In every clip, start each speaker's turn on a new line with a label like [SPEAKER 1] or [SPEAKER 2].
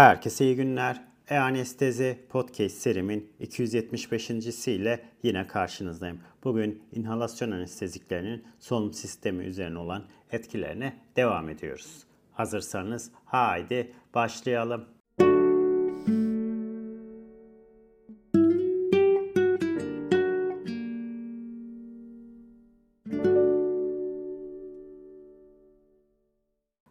[SPEAKER 1] Herkese iyi günler. E-Anestezi Podcast serimin 275. ile yine karşınızdayım. Bugün inhalasyon anesteziklerinin solunum sistemi üzerine olan etkilerine devam ediyoruz. Hazırsanız haydi başlayalım.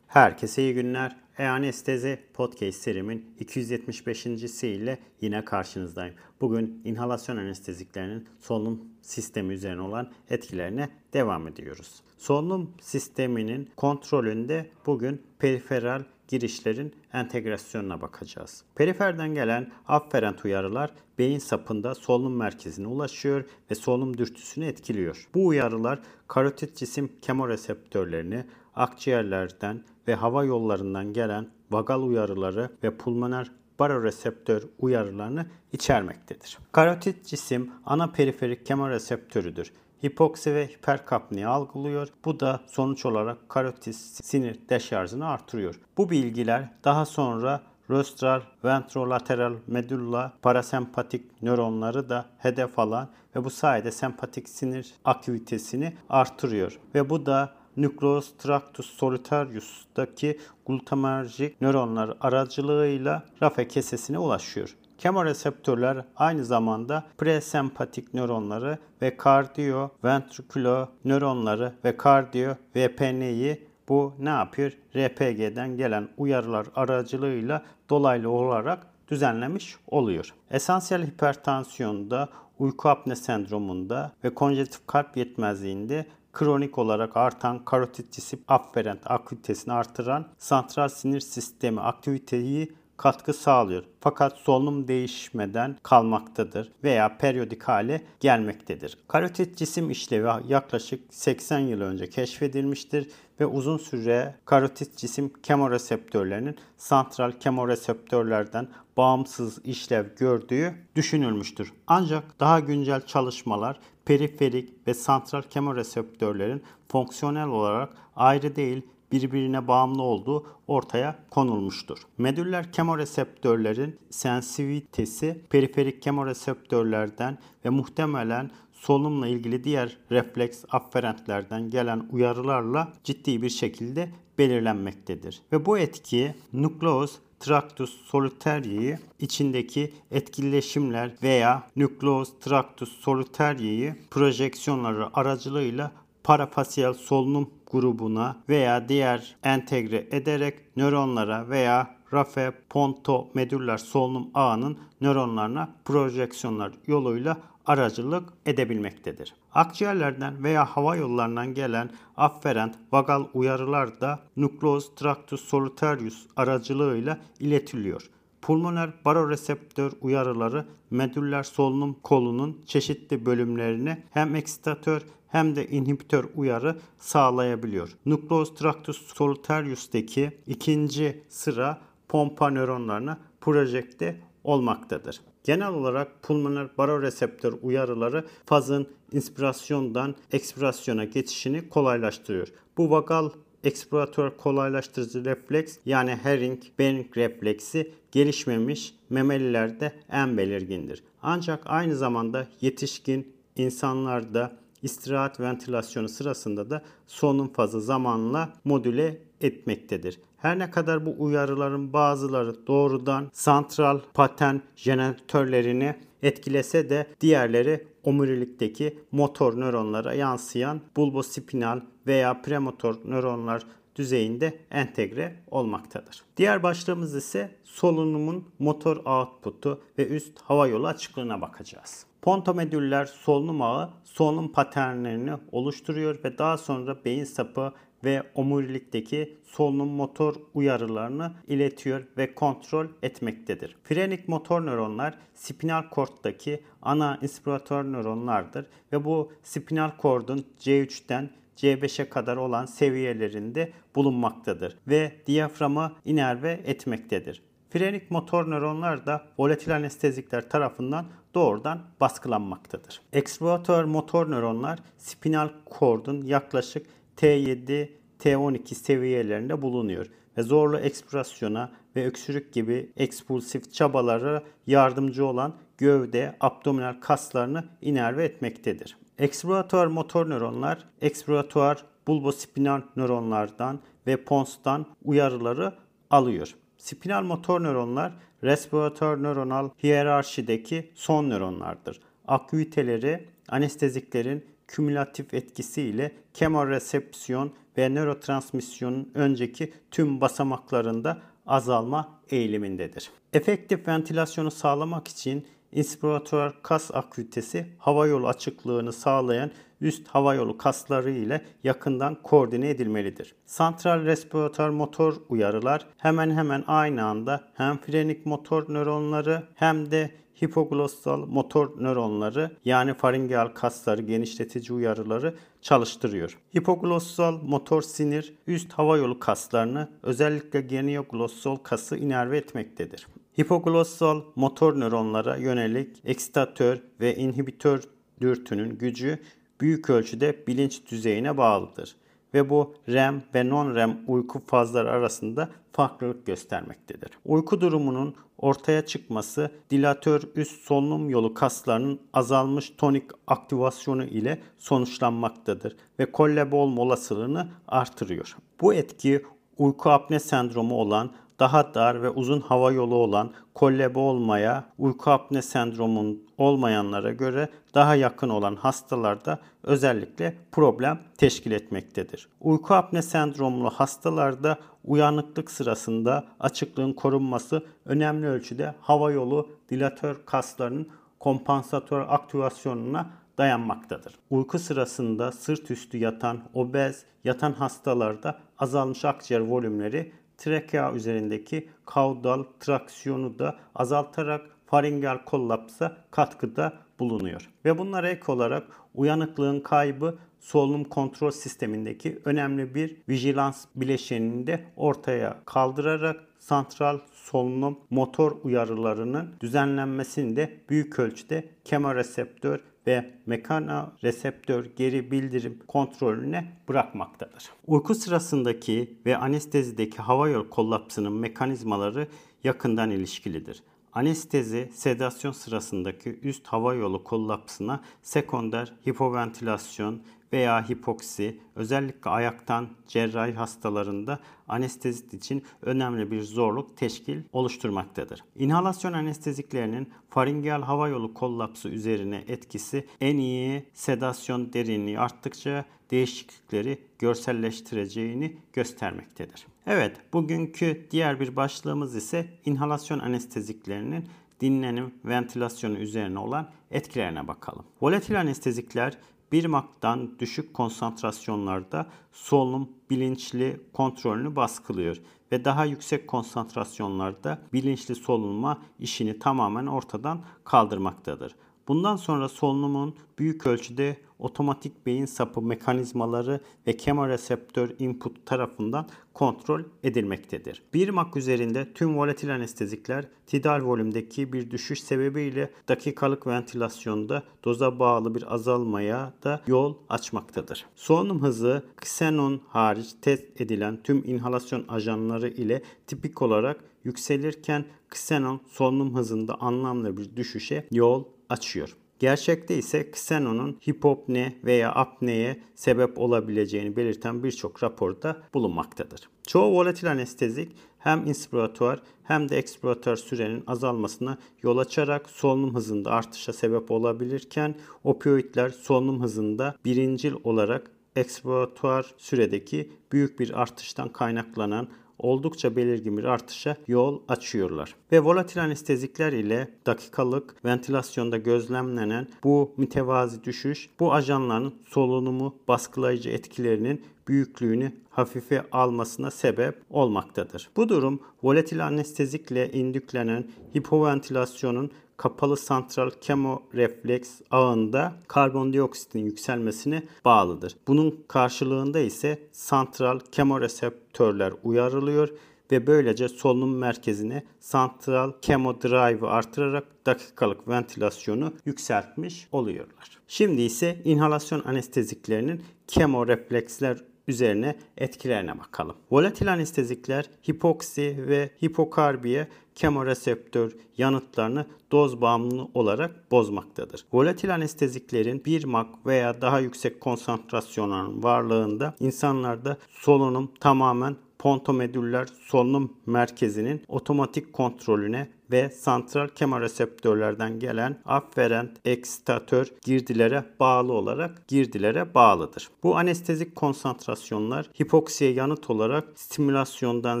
[SPEAKER 1] Herkese iyi günler. E-Anestezi Podcast serimin 275. ile yine karşınızdayım. Bugün inhalasyon anesteziklerinin solunum sistemi üzerine olan etkilerine devam ediyoruz. Solunum sisteminin kontrolünde bugün periferal girişlerin entegrasyonuna bakacağız. Periferden gelen afferent uyarılar beyin sapında solunum merkezine ulaşıyor ve solunum dürtüsünü etkiliyor. Bu uyarılar karotit cisim kemoreseptörlerini akciğerlerden ve hava yollarından gelen vagal uyarıları ve pulmoner baroreseptör uyarılarını içermektedir. Karotit cisim ana periferik kemoreseptörüdür. Hipoksi ve hiperkapniyi algılıyor. Bu da sonuç olarak karotis sinir deşarjını artırıyor. Bu bilgiler daha sonra rostral, ventrolateral medulla, parasempatik nöronları da hedef alan ve bu sayede sempatik sinir aktivitesini artırıyor. Ve bu da Nucleus tractus solitarius'taki glutamerjik nöronlar aracılığıyla rafe kesesine ulaşıyor. Kemoreseptörler aynı zamanda presempatik nöronları ve kardiyo ventrikulo nöronları ve kardiyo VPN'yi bu ne yapıyor? RPG'den gelen uyarılar aracılığıyla dolaylı olarak düzenlemiş oluyor. Esansiyel hipertansiyonda, uyku apne sendromunda ve konjektif kalp yetmezliğinde kronik olarak artan karotit cisim afferent aktivitesini artıran santral sinir sistemi aktiviteyi katkı sağlıyor. Fakat solunum değişmeden kalmaktadır veya periyodik hale gelmektedir. Karotit cisim işlevi yaklaşık 80 yıl önce keşfedilmiştir ve uzun süre karotit cisim kemoreseptörlerinin santral kemoreseptörlerden bağımsız işlev gördüğü düşünülmüştür. Ancak daha güncel çalışmalar periferik ve santral kemoreseptörlerin fonksiyonel olarak ayrı değil birbirine bağımlı olduğu ortaya konulmuştur. Medüller kemoreseptörlerin sensivitesi periferik kemoreseptörlerden ve muhtemelen solunumla ilgili diğer refleks afferentlerden gelen uyarılarla ciddi bir şekilde belirlenmektedir. Ve bu etki nukleus Tractus solitariyi içindeki etkileşimler veya Nucleus tractus solitariyi projeksiyonları aracılığıyla parafasiyel solunum grubuna veya diğer entegre ederek nöronlara veya rafe ponto medüller solunum ağının nöronlarına projeksiyonlar yoluyla aracılık edebilmektedir. Akciğerlerden veya hava yollarından gelen afferent vagal uyarılar da Nucleus tractus solitarius aracılığıyla iletiliyor. Pulmoner baroreseptör uyarıları medüller solunum kolunun çeşitli bölümlerine hem eksitatör hem de inhibitör uyarı sağlayabiliyor. Nucleus tractus solitarius'taki ikinci sıra pompa nöronlarına projekte olmaktadır. Genel olarak pulmoner baroreseptör uyarıları fazın inspirasyondan ekspirasyona geçişini kolaylaştırıyor. Bu vagal ekspiratör kolaylaştırıcı refleks yani Herring-Bering refleksi gelişmemiş memelilerde en belirgindir. Ancak aynı zamanda yetişkin insanlarda istirahat ventilasyonu sırasında da solunum fazı zamanla modüle etmektedir. Her ne kadar bu uyarıların bazıları doğrudan santral paten jeneratörlerini etkilese de diğerleri omurilikteki motor nöronlara yansıyan bulbospinal veya premotor nöronlar düzeyinde entegre olmaktadır. Diğer başlığımız ise solunumun motor output'u ve üst hava yolu açıklığına bakacağız. Pontomedüller solunum ağı solunum paternlerini oluşturuyor ve daha sonra beyin sapı ve omurilikteki solunum motor uyarılarını iletiyor ve kontrol etmektedir. Frenik motor nöronlar spinal korttaki ana inspiratör nöronlardır ve bu spinal kordun C3'ten C5'e kadar olan seviyelerinde bulunmaktadır ve diyaframı inerve etmektedir. Frenik motor nöronlar da volatil anestezikler tarafından doğrudan baskılanmaktadır. Eksploratör motor nöronlar spinal kordun yaklaşık T7, T12 seviyelerinde bulunuyor ve zorlu ekspirasyona ve öksürük gibi ekspulsif çabalara yardımcı olan gövde, abdominal kaslarını inerve etmektedir. Ekspiratuar motor nöronlar, ekspiratuar bulbospinal nöronlardan ve ponstan uyarıları alıyor. Spinal motor nöronlar respiratör nöronal hiyerarşideki son nöronlardır. Aküiteleri anesteziklerin kümülatif etkisiyle kemoresepsiyon ve nörotransmisyonun önceki tüm basamaklarında azalma eğilimindedir. Efektif ventilasyonu sağlamak için inspiratör kas akütesi hava yolu açıklığını sağlayan üst hava yolu kasları ile yakından koordine edilmelidir. Santral respiratör motor uyarılar hemen hemen aynı anda hem frenik motor nöronları hem de hipoglossal motor nöronları yani faringeal kasları genişletici uyarıları çalıştırıyor. Hipoglossal motor sinir üst hava yolu kaslarını özellikle genioglossal kası inerve etmektedir. Hipoglossal motor nöronlara yönelik eksitatör ve inhibitör dürtünün gücü büyük ölçüde bilinç düzeyine bağlıdır ve bu REM ve non-REM uyku fazları arasında farklılık göstermektedir. Uyku durumunun ortaya çıkması dilatör üst solunum yolu kaslarının azalmış tonik aktivasyonu ile sonuçlanmaktadır ve kollabol olasılığını artırıyor. Bu etki uyku apne sendromu olan daha dar ve uzun hava yolu olan kollebe olmaya, uyku apne sendromun olmayanlara göre daha yakın olan hastalarda özellikle problem teşkil etmektedir. Uyku apne sendromlu hastalarda uyanıklık sırasında açıklığın korunması önemli ölçüde hava yolu dilatör kaslarının kompansatör aktivasyonuna dayanmaktadır. Uyku sırasında sırt üstü yatan, obez, yatan hastalarda azalmış akciğer volümleri trakea üzerindeki kaudal traksiyonu da azaltarak faringeal kollapsa katkıda bulunuyor. Ve bunlara ek olarak uyanıklığın kaybı solunum kontrol sistemindeki önemli bir vigilans bileşenini de ortaya kaldırarak santral solunum motor uyarılarının düzenlenmesini de büyük ölçüde kemoreseptör ve mekana reseptör geri bildirim kontrolüne bırakmaktadır. Uyku sırasındaki ve anestezideki hava yol kollapsının mekanizmaları yakından ilişkilidir. Anestezi, sedasyon sırasındaki üst hava yolu kollapsına sekonder hipoventilasyon veya hipoksi özellikle ayaktan cerrahi hastalarında anestezit için önemli bir zorluk teşkil oluşturmaktadır. İnhalasyon anesteziklerinin faringeal hava yolu kollapsı üzerine etkisi en iyi sedasyon derinliği arttıkça değişiklikleri görselleştireceğini göstermektedir. Evet, bugünkü diğer bir başlığımız ise inhalasyon anesteziklerinin dinlenim ventilasyonu üzerine olan etkilerine bakalım. Volatil anestezikler bir maktan düşük konsantrasyonlarda solunum bilinçli kontrolünü baskılıyor ve daha yüksek konsantrasyonlarda bilinçli solunma işini tamamen ortadan kaldırmaktadır. Bundan sonra solunumun büyük ölçüde otomatik beyin sapı mekanizmaları ve kemoreseptör input tarafından kontrol edilmektedir. Bir mak üzerinde tüm volatil anestezikler tidal volümdeki bir düşüş sebebiyle dakikalık ventilasyonda doza bağlı bir azalmaya da yol açmaktadır. Solunum hızı ksenon hariç test edilen tüm inhalasyon ajanları ile tipik olarak yükselirken ksenon solunum hızında anlamlı bir düşüşe yol açıyor. Gerçekte ise ksenonun hipopne veya apneye sebep olabileceğini belirten birçok raporda bulunmaktadır. Çoğu volatil anestezik hem inspiratuar hem de ekspiratuar sürenin azalmasına yol açarak solunum hızında artışa sebep olabilirken opioidler solunum hızında birincil olarak ekspiratuar süredeki büyük bir artıştan kaynaklanan oldukça belirgin bir artışa yol açıyorlar. Ve volatil anestezikler ile dakikalık ventilasyonda gözlemlenen bu mütevazi düşüş bu ajanların solunumu baskılayıcı etkilerinin büyüklüğünü hafife almasına sebep olmaktadır. Bu durum volatil anestezikle indüklenen hipoventilasyonun kapalı santral kemorefleks ağında karbondioksitin yükselmesine bağlıdır. Bunun karşılığında ise santral kemoreseptörler uyarılıyor ve böylece solunum merkezine santral kemodrive'ı artırarak dakikalık ventilasyonu yükseltmiş oluyorlar. Şimdi ise inhalasyon anesteziklerinin kemorefleksler üzerine etkilerine bakalım. Volatil anestezikler hipoksi ve hipokarbiye kemoreseptör yanıtlarını doz bağımlı olarak bozmaktadır. Volatil anesteziklerin 1 mak veya daha yüksek konsantrasyonların varlığında insanlarda solunum tamamen pontomedüller solunum merkezinin otomatik kontrolüne ve santral kemoreseptörlerden gelen afferent eksitatör girdilere bağlı olarak girdilere bağlıdır. Bu anestezik konsantrasyonlar hipoksiye yanıt olarak stimülasyondan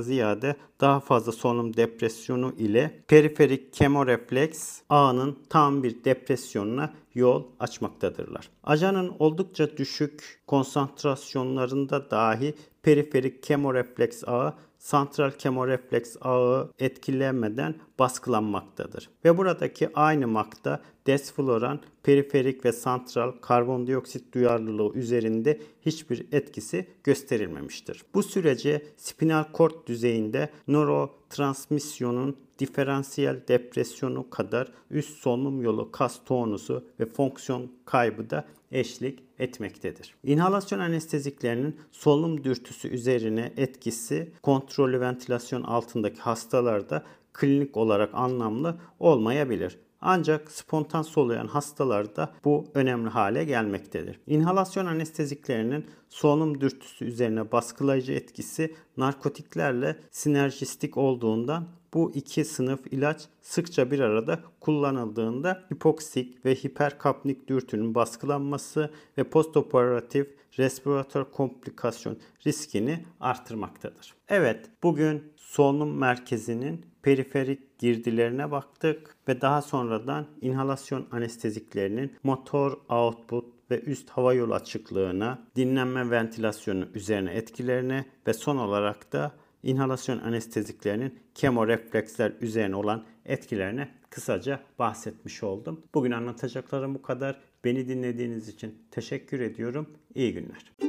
[SPEAKER 1] ziyade daha fazla solunum depresyonu ile periferik kemorefleks ağının tam bir depresyonuna yol açmaktadırlar. Ajanın oldukça düşük konsantrasyonlarında dahi periferik kemorefleks ağı santral kemorefleks ağı etkilenmeden baskılanmaktadır. Ve buradaki aynı makta desfloran periferik ve santral karbondioksit duyarlılığı üzerinde hiçbir etkisi gösterilmemiştir. Bu sürece spinal kort düzeyinde nörotransmisyonun diferansiyel depresyonu kadar üst solunum yolu kas tonusu ve fonksiyon kaybı da eşlik etmektedir. İnhalasyon anesteziklerinin solunum dürtüsü üzerine etkisi kontrollü ventilasyon altındaki hastalarda klinik olarak anlamlı olmayabilir. Ancak spontan soluyan hastalarda bu önemli hale gelmektedir. İnhalasyon anesteziklerinin solunum dürtüsü üzerine baskılayıcı etkisi narkotiklerle sinerjistik olduğundan bu iki sınıf ilaç sıkça bir arada kullanıldığında hipoksik ve hiperkapnik dürtünün baskılanması ve postoperatif respiratör komplikasyon riskini artırmaktadır. Evet, bugün solunum merkezinin periferik girdilerine baktık ve daha sonradan inhalasyon anesteziklerinin motor output ve üst hava yolu açıklığına, dinlenme ventilasyonu üzerine etkilerine ve son olarak da inhalasyon anesteziklerinin kemorefleksler üzerine olan etkilerine kısaca bahsetmiş oldum. Bugün anlatacaklarım bu kadar. Beni dinlediğiniz için teşekkür ediyorum. İyi günler.